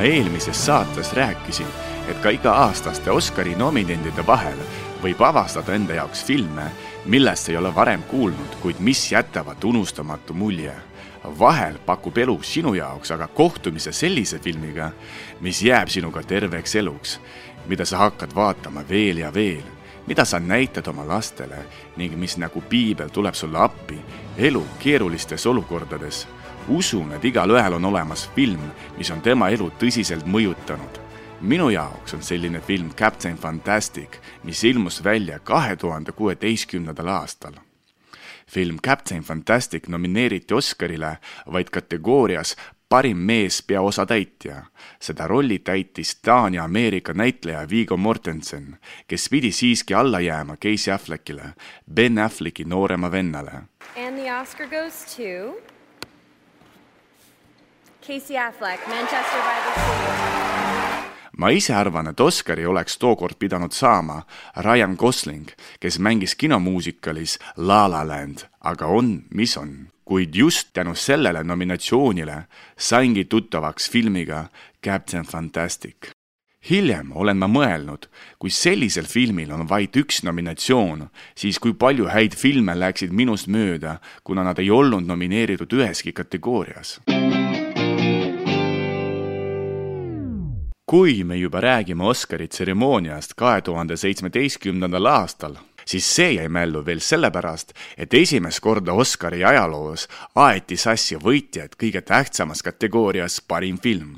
oma eelmises saates rääkisin, et ka iga-aastaste Oscari nominendide vahel võib avastada enda jaoks filme, millest ei ole varem kuulnud, kuid mis jätavad unustamatu mulje. vahel pakub elu sinu jaoks aga kohtumise sellise filmiga, mis jääb sinuga terveks eluks, mida sa hakkad vaatama veel ja veel, mida sa näitad oma lastele ning mis nagu piibel tuleb sulle appi elu keerulistes olukordades. Usun, et igalühel on olemas film, mis on tema elu tõsiselt mõjutanud minu jaoks on selline film Captain Fantastic, mis ilmus välja kahe tuhande kuueteistkümnendal aastal. film Captain Fantastic nomineeriti Oscarile vaid kategoorias parim mees peaosatäitja. seda rolli täitis Taani-Ameerika näitleja Viggo Mortensen, kes pidi siiski alla jääma Casey Affleckile, Ben Afflecki noorema vennale. And the Oscar goes to Casey Affleck, Manchester by the Sea. ma ise arvan, et Oscari oleks tookord pidanud saama Ryan Gosling, kes mängis kinomuusikalis La La Land, aga on, mis on. kuid just tänu sellele nominatsioonile saingi tuttavaks filmiga Captain Fantastic hiljem olen ma mõelnud, kui sellisel filmil on vaid üks nominatsioon, siis kui palju häid filme läksid minust mööda, kuna nad ei olnud nomineeritud üheski kategoorias. Kui me juba räägime Oscari tseremooniast kahe tuhande seitsmeteistkümnendal aastal, siis see jäi mällu veel sellepärast, et esimest korda Oscari ajaloos aeti sassi võitjad kõige tähtsamas kategoorias parim film,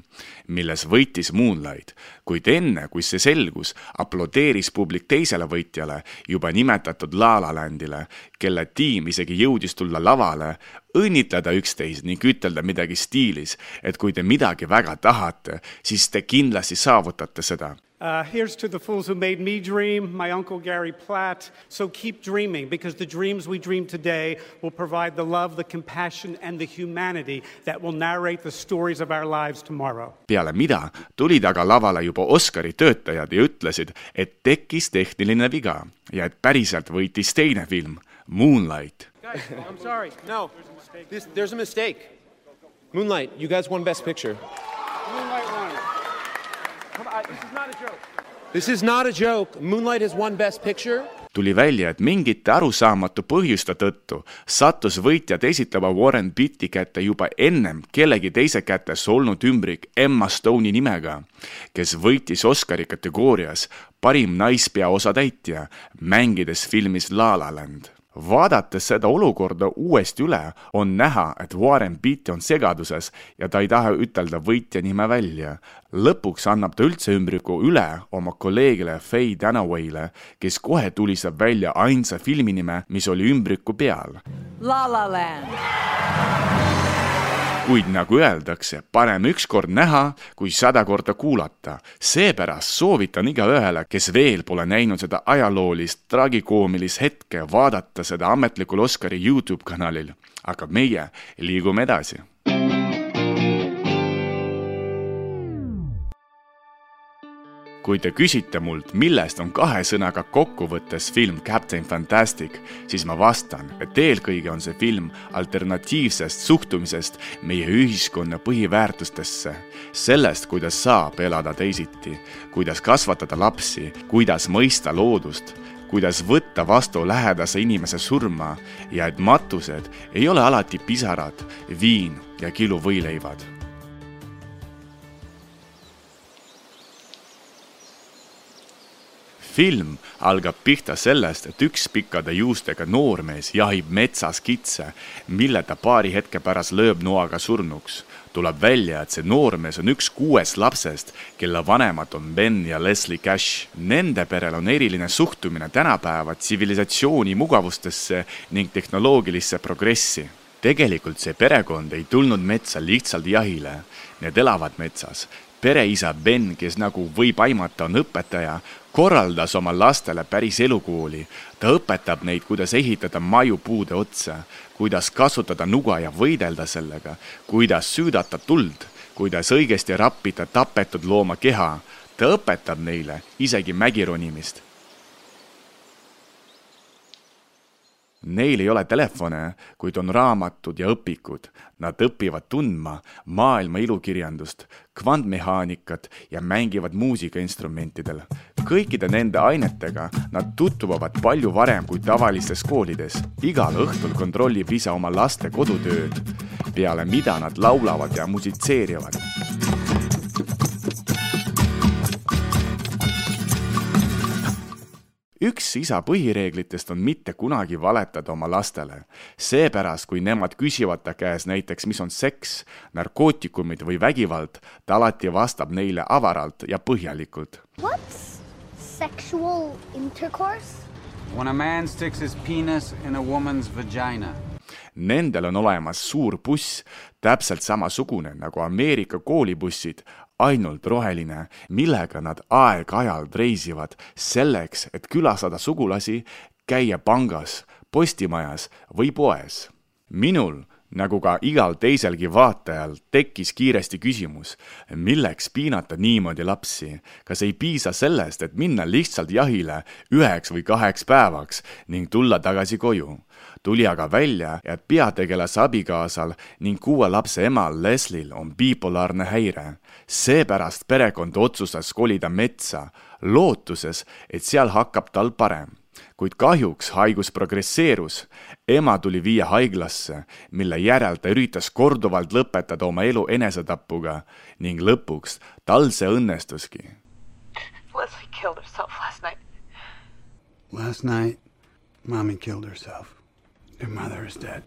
milles võitis Moonlight, kuid enne, kui see selgus, aplodeeris publik teisele võitjale, juba nimetatud La La Landile, kelle tiim isegi jõudis tulla lavale, õnnitleda üksteist ning ütelda midagi stiilis, et kui te midagi väga tahate, siis te kindlasti saavutate seda Uh, here's to the fools who made me dream, my uncle Gary Platt. So keep dreaming because the dreams we dream today will provide the love, the compassion, and the humanity that will narrate the stories of our lives tomorrow. peale mida tulid aga lavale juba Oscari töötajad ja ütlesid, et tekkis tehniline viga ja et päriselt võitis teine film, Moonlight. Guys, I'm sorry. No, this, there's a mistake. Moonlight, you guys won Best Picture. Moonlight won. Come on, this is not a joke. This is not a joke. Moonlight has won Best Picture. tuli välja, et mingite arusaamatu põhjuste tõttu sattus võitjad esitleva Warren Beatty kätte juba ennem kellegi teise kätes olnud ümbrik Emma Stone'i nimega, kes võitis Oscari kategoorias parim naispeaosatäitja, mängides filmis La La Land vaadates seda olukorda uuesti üle, on näha, et Warren Beatty on segaduses ja ta ei taha ütelda võitja nime välja. lõpuks annab ta üldse ümbriku üle oma kolleegile Faye Dunaway'le, kes kohe tulistab välja ainsa filmi nime, mis oli ümbriku peal. La La Land. Kuid nagu öeldakse, parem ükskord näha, kui sada korda kuulata. seepärast soovitan igaühele, kes veel pole näinud seda ajaloolist tragikoomilist hetke, vaadata seda ametlikul Oscari Youtube kanalil. aga meie liigume edasi kui te küsite mult, millest on kahe sõnaga kokkuvõttes film Captain Fantastic, siis ma vastan, et eelkõige on see film alternatiivsest suhtumisest meie ühiskonna põhiväärtustesse, sellest, kuidas saab elada teisiti, kuidas kasvatada lapsi, kuidas mõista loodust kuidas võtta vastu lähedase inimese surma ja et matused ei ole alati pisarad, viin ja kiluvõileivad film algab pihta sellest, et üks pikkade juustega noormees jahib metsas kitse, mille ta paari hetke pärast lööb noaga surnuks. tuleb välja, et see noormees on üks kuuest lapsest, kelle vanemad on Ben ja Leslie Cash. Nende perel on eriline suhtumine tänapäeva tsivilisatsiooni mugavustesse ning tehnoloogilisse progressi tegelikult see perekond ei tulnud metsa lihtsalt jahile, need elavad metsas pereisa Ben, kes nagu võib aimata, on õpetaja, korraldas oma lastele päris elukooli. ta õpetab neid, kuidas ehitada maju puude otsa, kuidas kasutada nuga ja võidelda sellega, kuidas süüdata tuld, kuidas õigesti rappida tapetud looma keha. ta õpetab neile isegi mägironimist Neil ei ole telefone, kuid on raamatud ja õpikud. Nad õpivad tundma maailma ilukirjandust, kvantmehaanikat ja mängivad muusikainstrumentidel. kõikide nende ainetega nad tutvuvad palju varem kui tavalistes koolides. igal õhtul kontrollib isa oma laste kodutööd, peale mida nad laulavad ja musitseerivad üks isa põhireeglitest on mitte kunagi valetada oma lastele. seepärast, kui nemad küsivad ta käes näiteks, mis on seks, narkootikumid või vägivald, ta alati vastab neile avaralt ja põhjalikult. What's sexual intercourse? When a man sticks his penis in a woman's vagina. Nendel on olemas suur buss, täpselt samasugune nagu Ameerika koolibussid, ainult roheline, millega nad aeg-ajalt reisivad selleks, et külastada sugulasi, käia pangas, postimajas või poes. minul nagu ka igal teiselgi vaatajal tekkis kiiresti küsimus, milleks piinata niimoodi lapsi. kas ei piisa sellest, et minna lihtsalt jahile üheks või kaheks päevaks ning tulla tagasi koju? tuli aga välja, et peategelase abikaasal ning kuue lapse emal Leslil on bipolaarne häire. seepärast perekond otsustas kolida metsa, lootuses, et seal hakkab tal parem kuid kahjuks haigus progresseerus. ema tuli viia haiglasse, mille järel ta üritas korduvalt lõpetada oma elu enesetapuga ning lõpuks tal see õnnestuski. Leslie killed herself last night. Last night, mommy killed herself. Your mother is dead.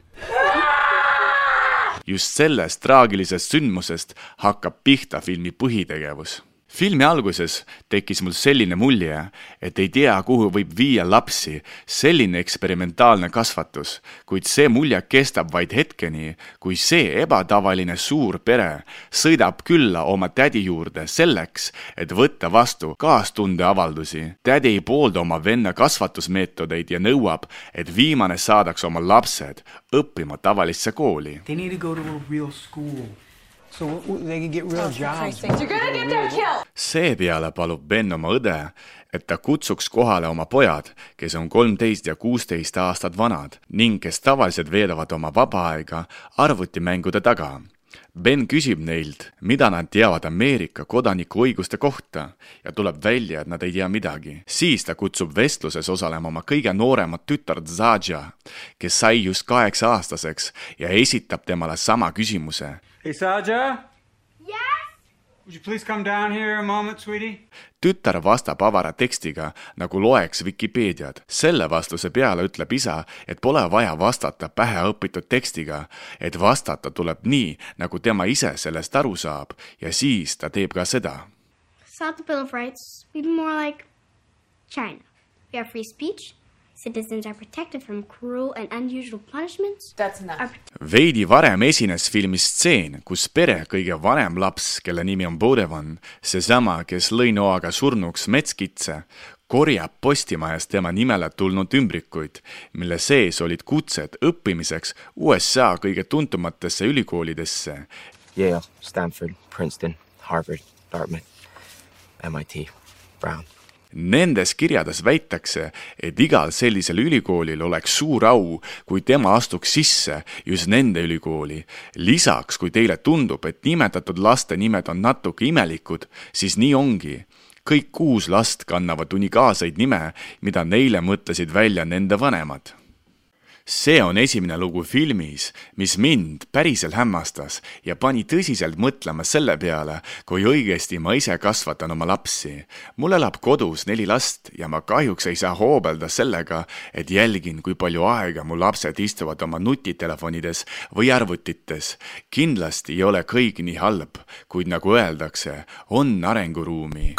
just sellest traagilisest sündmusest hakkab pihta filmi põhitegevus filmi alguses tekkis mul selline mulje, et ei tea, kuhu võib viia lapsi selline eksperimentaalne kasvatus, kuid see mulje kestab vaid hetkeni, kui see ebatavaline suur pere sõidab külla oma tädi juurde selleks, et võtta vastu kaastundeavaldusi. tädi ei poolda oma venna kasvatusmeetodeid ja nõuab, et viimane saadaks oma lapsed õppima tavalisse kooli. They need to go to a real school so they can get real jobs. You're gonna get them killed. seepeale palub Ben oma õde, et ta kutsuks kohale oma pojad, kes on kolmteist ja kuusteist aastat vanad ning kes tavaliselt veedavad oma vaba aega arvutimängude taga. Ben küsib neilt, mida nad teavad Ameerika kodaniku õiguste kohta ja tuleb välja, et nad ei tea midagi. siis ta kutsub vestluses osalema oma kõige nooremat tütart Zadja, kes sai just kaheksa-aastaseks ja esitab temale sama küsimuse Hey, Saja? Would you please come down here a moment, sweetie? tütar vastab avara tekstiga, nagu loeks Vikipeediat. selle vastuse peale ütleb isa, et pole vaja vastata päheõpitud tekstiga, et vastata tuleb nii, nagu tema ise sellest aru saab ja siis ta teeb ka seda. South the Bill of Rights, we'd be more like China. We have free speech. Citizens are protected from cruel and unusual punishments. That's enough. Veidi varem esines filmis stseen, kus pere kõige vanem laps, kelle nimi on Bodevan, seesama, kes lõi noaga surnuks metskitse, korjab Postimajas tema nimele tulnud ümbrikuid, mille sees olid kutsed õppimiseks USA kõige tuntumatesse ülikoolidesse. Yale, Stanford, Princeton, Harvard, Dartmouth, MIT, Brown. Nendes kirjades väitakse, et igal sellisel ülikoolil oleks suur au, kui tema astuks sisse just nende ülikooli. lisaks, kui teile tundub, et nimetatud laste nimed on natuke imelikud, siis nii ongi. kõik kuus last kannavad unikaalseid nime, mida neile mõtlesid välja nende vanemad see on esimene lugu filmis, mis mind päriselt hämmastas ja pani tõsiselt mõtlema selle peale, kui õigesti ma ise kasvatan oma lapsi. mul elab kodus neli last ja ma kahjuks ei saa hoobelda sellega, et jälgin, kui palju aega mu lapsed istuvad oma nutitelefonides või arvutites. kindlasti ei ole kõik nii halb, kuid nagu öeldakse, on arenguruumi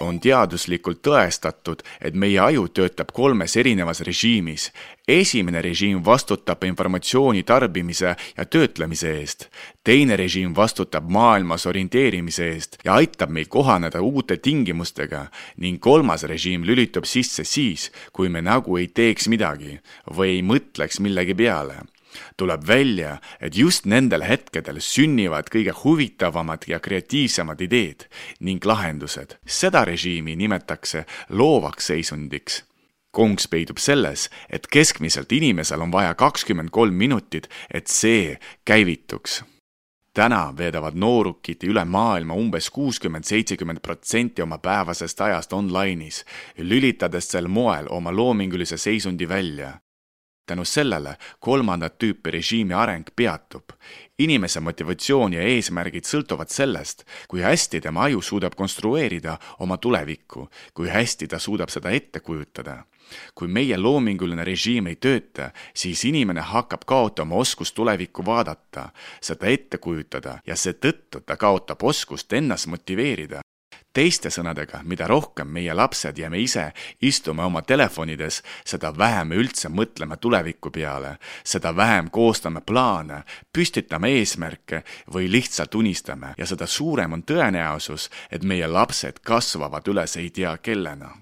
on teaduslikult tõestatud, et meie aju töötab kolmes erinevas režiimis. esimene režiim vastutab informatsiooni tarbimise ja töötlemise eest. teine režiim vastutab maailmas orienteerimise eest ja aitab meil kohaneda uute tingimustega ning kolmas režiim lülitub sisse siis, kui me nagu ei teeks midagi või ei mõtleks millegi peale tuleb välja, et just nendel hetkedel sünnivad kõige huvitavamad ja kreatiivsemad ideed ning lahendused. seda režiimi nimetatakse loovaks seisundiks kongs peidub selles, et keskmiselt inimesel on vaja kakskümmend kolm minutit, et see käivituks. täna veedavad noorukid üle maailma umbes kuuskümmend, seitsekümmend protsenti oma päevasest ajast online'is, lülitades sel moel oma loomingulise seisundi välja tänu sellele kolmandat tüüpi režiimi areng peatub. inimese motivatsioon ja eesmärgid sõltuvad sellest, kui hästi tema aju suudab konstrueerida oma tulevikku, kui hästi ta suudab seda ette kujutada. kui meie loominguline režiim ei tööta, siis inimene hakkab kaotama oskust tulevikku vaadata, seda ette kujutada ja seetõttu ta kaotab oskust ennast motiveerida teiste sõnadega, mida rohkem meie lapsed ja me ise istume oma telefonides, seda vähem me üldse mõtleme tuleviku peale, seda vähem koostame plaane, püstitame eesmärke või lihtsalt unistame. Ja seda suurem on tõenäosus, et meie lapsed kasvavad üles ei tea kellena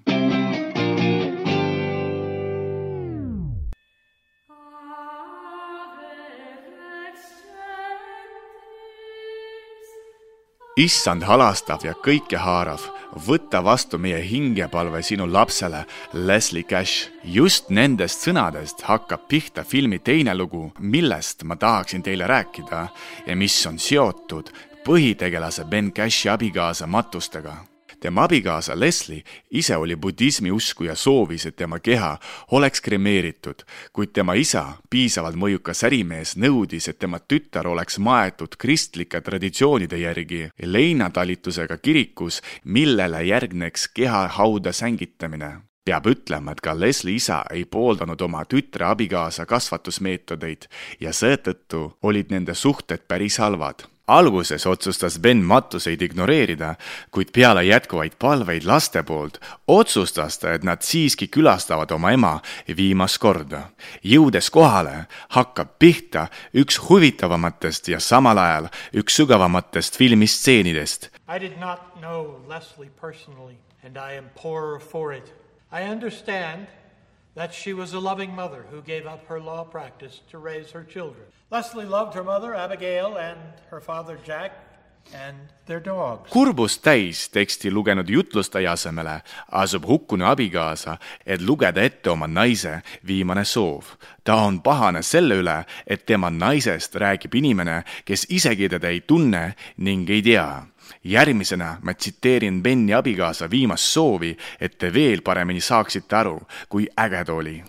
issand halastav ja kõikehaarav, võta vastu meie hingepalve sinu lapsele, Leslie Cash. just nendest sõnadest hakkab pihta filmi teine lugu, millest ma tahaksin teile rääkida ja mis on seotud põhitegelase Ben Cashi abikaasa matustega tema abikaasa Leslie ise oli budismi usku ja soovis, et tema keha oleks kremeeritud, kuid tema isa, piisavalt mõjukas ärimees, nõudis, et tema tütar oleks maetud kristlike traditsioonide järgi leinatalitusega kirikus, millele järgneks keha hauda sängitamine. Peab ütlema, et ka Leslie isa ei pooldanud oma tütre abikaasa kasvatusmeetodeid ja seetõttu olid nende suhted päris halvad alguses otsustas Ben matuseid ignoreerida, kuid peale jätkuvaid palveid laste poolt otsustas ta, et nad siiski külastavad oma ema viimast korda. jõudes kohale, hakkab pihta üks huvitavamatest ja samal ajal üks sügavamatest filmistseenidest. I did not know Leslie personally and I am poorer for it. I understand that she was a loving mother who gave up her law practice to raise her children. Leslie loved her mother, Abigail, and her father, Jack, kurbust täis teksti lugenud jutlustaja asemele asub hukkunu abikaasa, et lugeda ette oma naise viimane soov. ta on pahane selle üle, et tema naisest räägib inimene, kes isegi teda ei tunne ning ei tea järgmisena ma tsiteerin Benni abikaasa viimast soovi, et te veel paremini saaksite aru, kui äge ta oli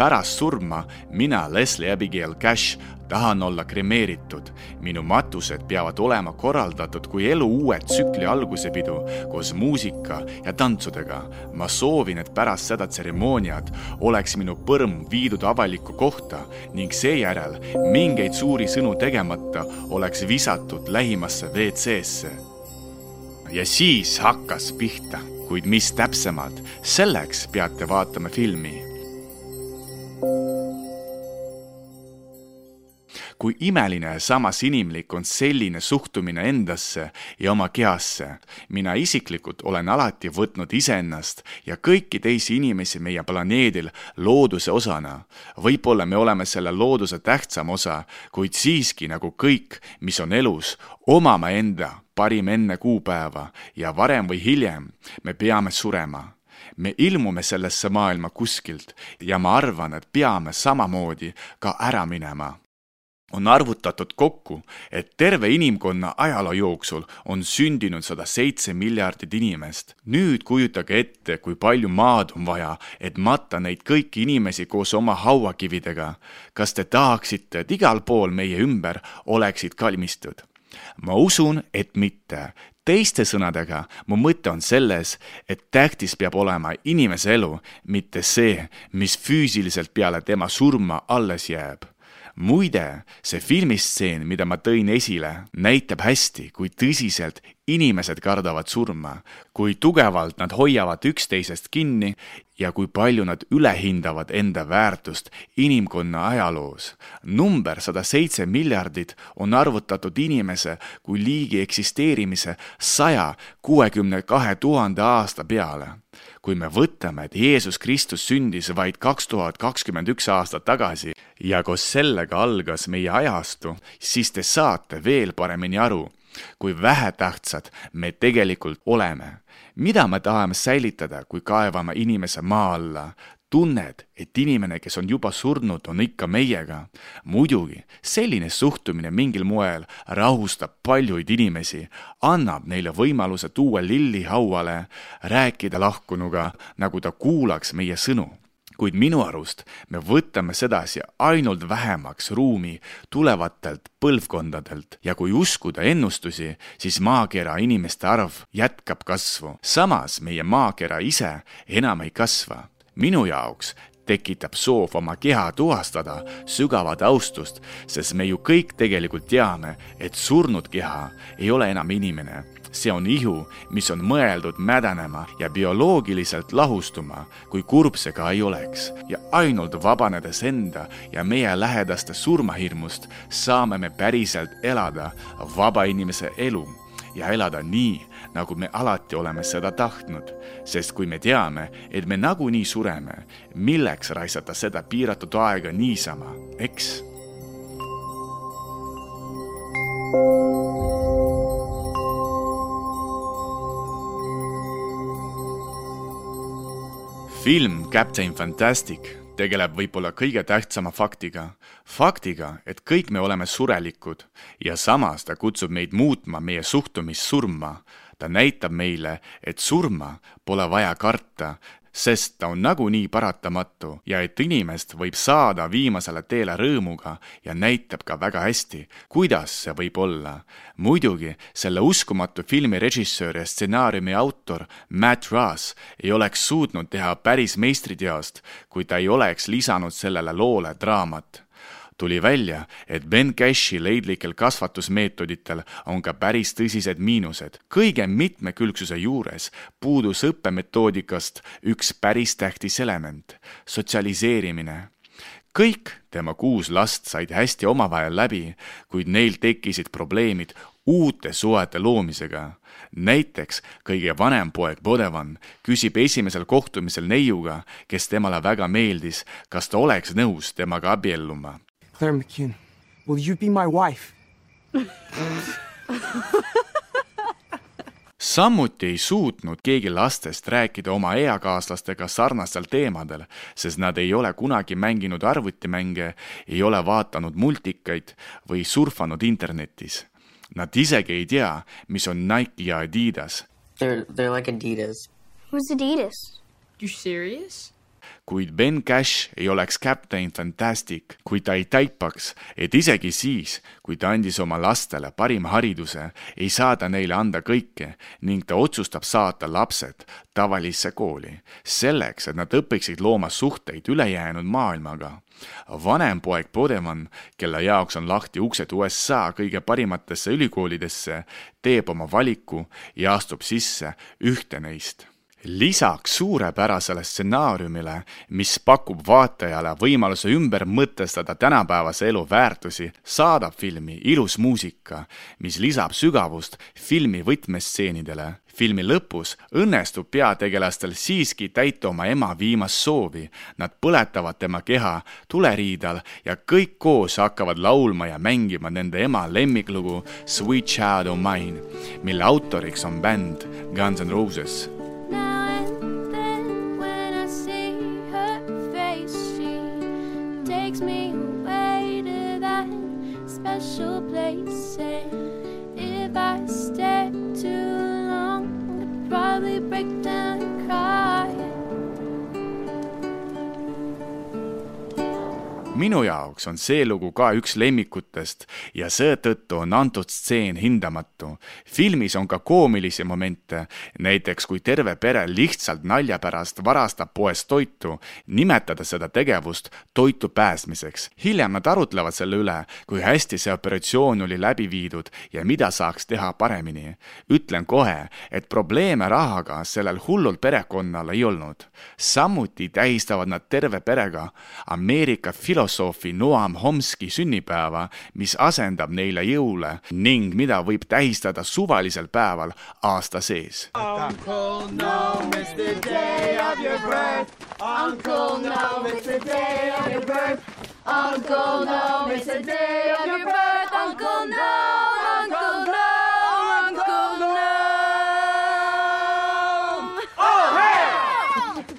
pärast surma mina, Leslie Abigail Cash, tahan olla kremeeritud. minu matused peavad olema korraldatud kui elu uue tsükli algusepidu koos muusika ja tantsudega. ma soovin, et pärast seda tseremooniat oleks minu põrm viidud avalikku kohta ning seejärel mingeid suuri sõnu tegemata oleks visatud lähimasse WC-sse. ja siis hakkas pihta, kuid mis täpsemalt, selleks peate vaatama filmi kui imeline samas inimlik on selline suhtumine endasse ja oma kehasse. mina isiklikult olen alati võtnud iseennast ja kõiki teisi inimesi meie planeedil looduse osana. võib-olla me oleme selle looduse tähtsam osa, kuid siiski nagu kõik, mis on elus, omame enda parim enne kuupäeva ja varem või hiljem me peame surema me ilmume sellesse maailma kuskilt ja ma arvan, et peame samamoodi ka ära minema on arvutatud kokku, et terve inimkonna ajaloo jooksul on sündinud sada seitse miljardit inimest. nüüd kujutage ette, kui palju maad on vaja, et matta neid kõiki inimesi koos oma hauakividega. kas te tahaksite, et igal pool meie ümber oleksid kalmistud? ma usun, et mitte teiste sõnadega, mu mõte on selles, et tähtis peab olema inimese elu, mitte see, mis füüsiliselt peale tema surma alles jääb muide, see filmistseen, mida ma tõin esile, näitab hästi, kui tõsiselt inimesed kardavad surma, kui tugevalt nad hoiavad üksteisest kinni ja kui palju nad ülehindavad enda väärtust inimkonna ajaloos. number sada seitse miljardit on arvutatud inimese kui liigi eksisteerimise saja kuuekümne kahe tuhande aasta peale. kui me võtame, et Jeesus Kristus sündis vaid kaks tuhat kakskümmend üks aastat tagasi ja koos sellega algas meie ajastu, siis te saate veel paremini aru kui vähetähtsad me tegelikult oleme. mida me tahame säilitada, kui kaevame inimese maa alla? tunned, et inimene, kes on juba surnud, on ikka meiega. muidugi, selline suhtumine mingil moel rahustab paljuid inimesi, annab neile võimaluse tuua lilli hauale, rääkida lahkunuga, nagu ta kuulaks meie sõnu kuid minu arust me võtame sedasi ainult vähemaks ruumi tulevatelt põlvkondadelt ja kui uskuda ennustusi, siis maakera inimeste arv jätkab kasvu. samas meie maakera ise enam ei kasva. minu jaoks tekitab soov oma keha tuhastada sügavat austust, sest me ju kõik tegelikult teame, et surnud keha ei ole enam inimene see on ihu, mis on mõeldud mädanema ja bioloogiliselt lahustuma, kui kurb see ka ei oleks. ja ainult vabanedes enda ja meie lähedaste surmahirmust saame me päriselt elada vaba inimese elu ja elada nii, nagu me alati oleme seda tahtnud. sest kui me teame, et me nagunii sureme, milleks raisata seda piiratud aega niisama, eks? Film Captain Fantastic tegeleb võib-olla kõige tähtsama faktiga, faktiga, et kõik me oleme surelikud ja samas ta kutsub meid muutma meie suhtumist surma. ta näitab meile, et surma pole vaja karta, sest ta on nagunii paratamatu ja et inimest võib saada viimasele teele rõõmuga ja näitab ka väga hästi, kuidas see võib olla. muidugi selle uskumatu filmi režissöör ja stsenaariumi autor Matt Ross ei oleks suutnud teha päris meistriteost, kui ta ei oleks lisanud sellele loole draamat tuli välja, et Ben Cashi leidlikel kasvatusmeetoditel on ka päris tõsised miinused. kõige mitmekülgsuse juures puudus õppemetoodikast üks päris tähtis element, sotsialiseerimine kõik tema kuus last said hästi omavahel läbi, kuid neil tekkisid probleemid uute suhete loomisega. näiteks kõige vanem poeg Bodevan küsib esimesel kohtumisel neiuga, kes temale väga meeldis, kas ta oleks nõus temaga abielluma. Claire McCune, will you be my wife? samuti ei suutnud keegi lastest rääkida oma eakaaslastega sarnastel teemadel, sest nad ei ole kunagi mänginud arvutimänge, ei ole vaadanud multikaid või surfanud internetis. Nad isegi ei tea, mis on Nike ja Adidas. They're, they're like Adidas. Who's Adidas? You serious? Kuid Ben Cash ei oleks Captain Fantastic, kui ta ei taipaks, et isegi siis, kui ta andis oma lastele parima hariduse, ei saa ta neile anda kõike ning ta otsustab saata lapsed tavalisse kooli, selleks, et nad õpiksid looma suhteid ülejäänud maailmaga. Vanem poeg Podeman, kelle jaoks on lahti uksed USA kõige parimatesse ülikoolidesse, teeb oma valiku ja astub sisse ühte neist lisaks suurepärasele stsenaariumile, mis pakub vaatajale võimaluse ümber mõtestada tänapäevase elu väärtusi, saadab filmi ilus muusika, mis lisab sügavust filmi võtmestseenidele. filmi lõpus õnnestub peategelastel siiski täita oma ema viimast soovi. Nad põletavad tema keha tuleriidal ja kõik koos hakkavad laulma ja mängima nende ema lemmiklugu Sweet Child O' Mine, mille autoriks on bänd Guns N Roses minu jaoks on see lugu ka üks lemmikutest ja seetõttu on antud stseen hindamatu. filmis on ka koomilisi momente, näiteks kui terve pere lihtsalt nalja pärast varastab poest toitu, nimetades seda tegevust toitu päästmiseks. hiljem nad arutlevad selle üle, kui hästi see operatsioon oli läbi viidud ja mida saaks teha paremini. ütlen kohe, et probleeme rahaga sellel hullul perekonnal ei olnud. samuti tähistavad nad terve perega Ameerika filosoofi Noam Chomsky sünnipäeva, mis asendab neile jõule ning mida võib tähistada suvalisel päeval aasta sees. Uncle, no, it's the day of your birth.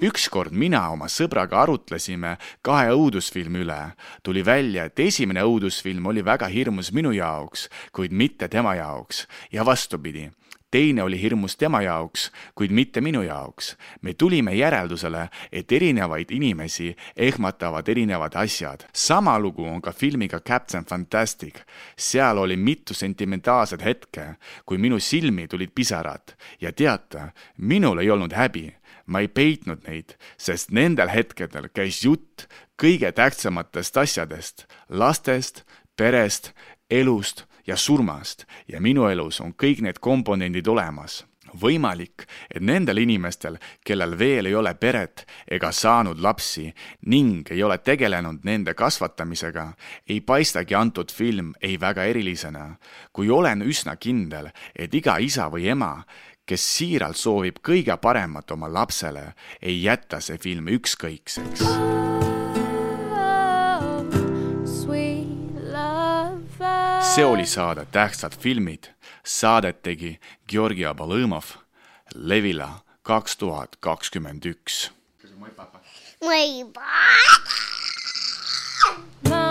Ükskord mina oma sõbraga arutlesime kahe õudusfilmi üle. tuli välja, et esimene õudusfilm oli väga hirmus minu jaoks, kuid mitte tema jaoks ja vastupidi teine oli hirmus tema jaoks, kuid mitte minu jaoks. me tulime järeldusele, et erinevaid inimesi ehmatavad erinevad asjad. sama lugu on ka filmiga Captain Fantastic. seal oli mitu sentimentaalset hetke, kui minu silmi tulid pisarad ja teate, minul ei olnud häbi ma ei peitnud neid, sest nendel hetkedel käis jutt kõige tähtsamatest asjadest, lastest, perest, elust ja surmast ja minu elus on kõik need komponendid olemas. võimalik, et nendel inimestel, kellel veel ei ole peret ega saanud lapsi ning ei ole tegelenud nende kasvatamisega, ei paistagi antud film ei väga erilisena, kui olen üsna kindel, et iga isa või ema, kes siiralt soovib kõige paremat oma lapsele, ei jäta see film ükskõikseks. see oli saade Tähtsad filmid. Saadet tegi Georgi Abalõmov, Levila kaks tuhat kakskümmend üks. mu ei papa.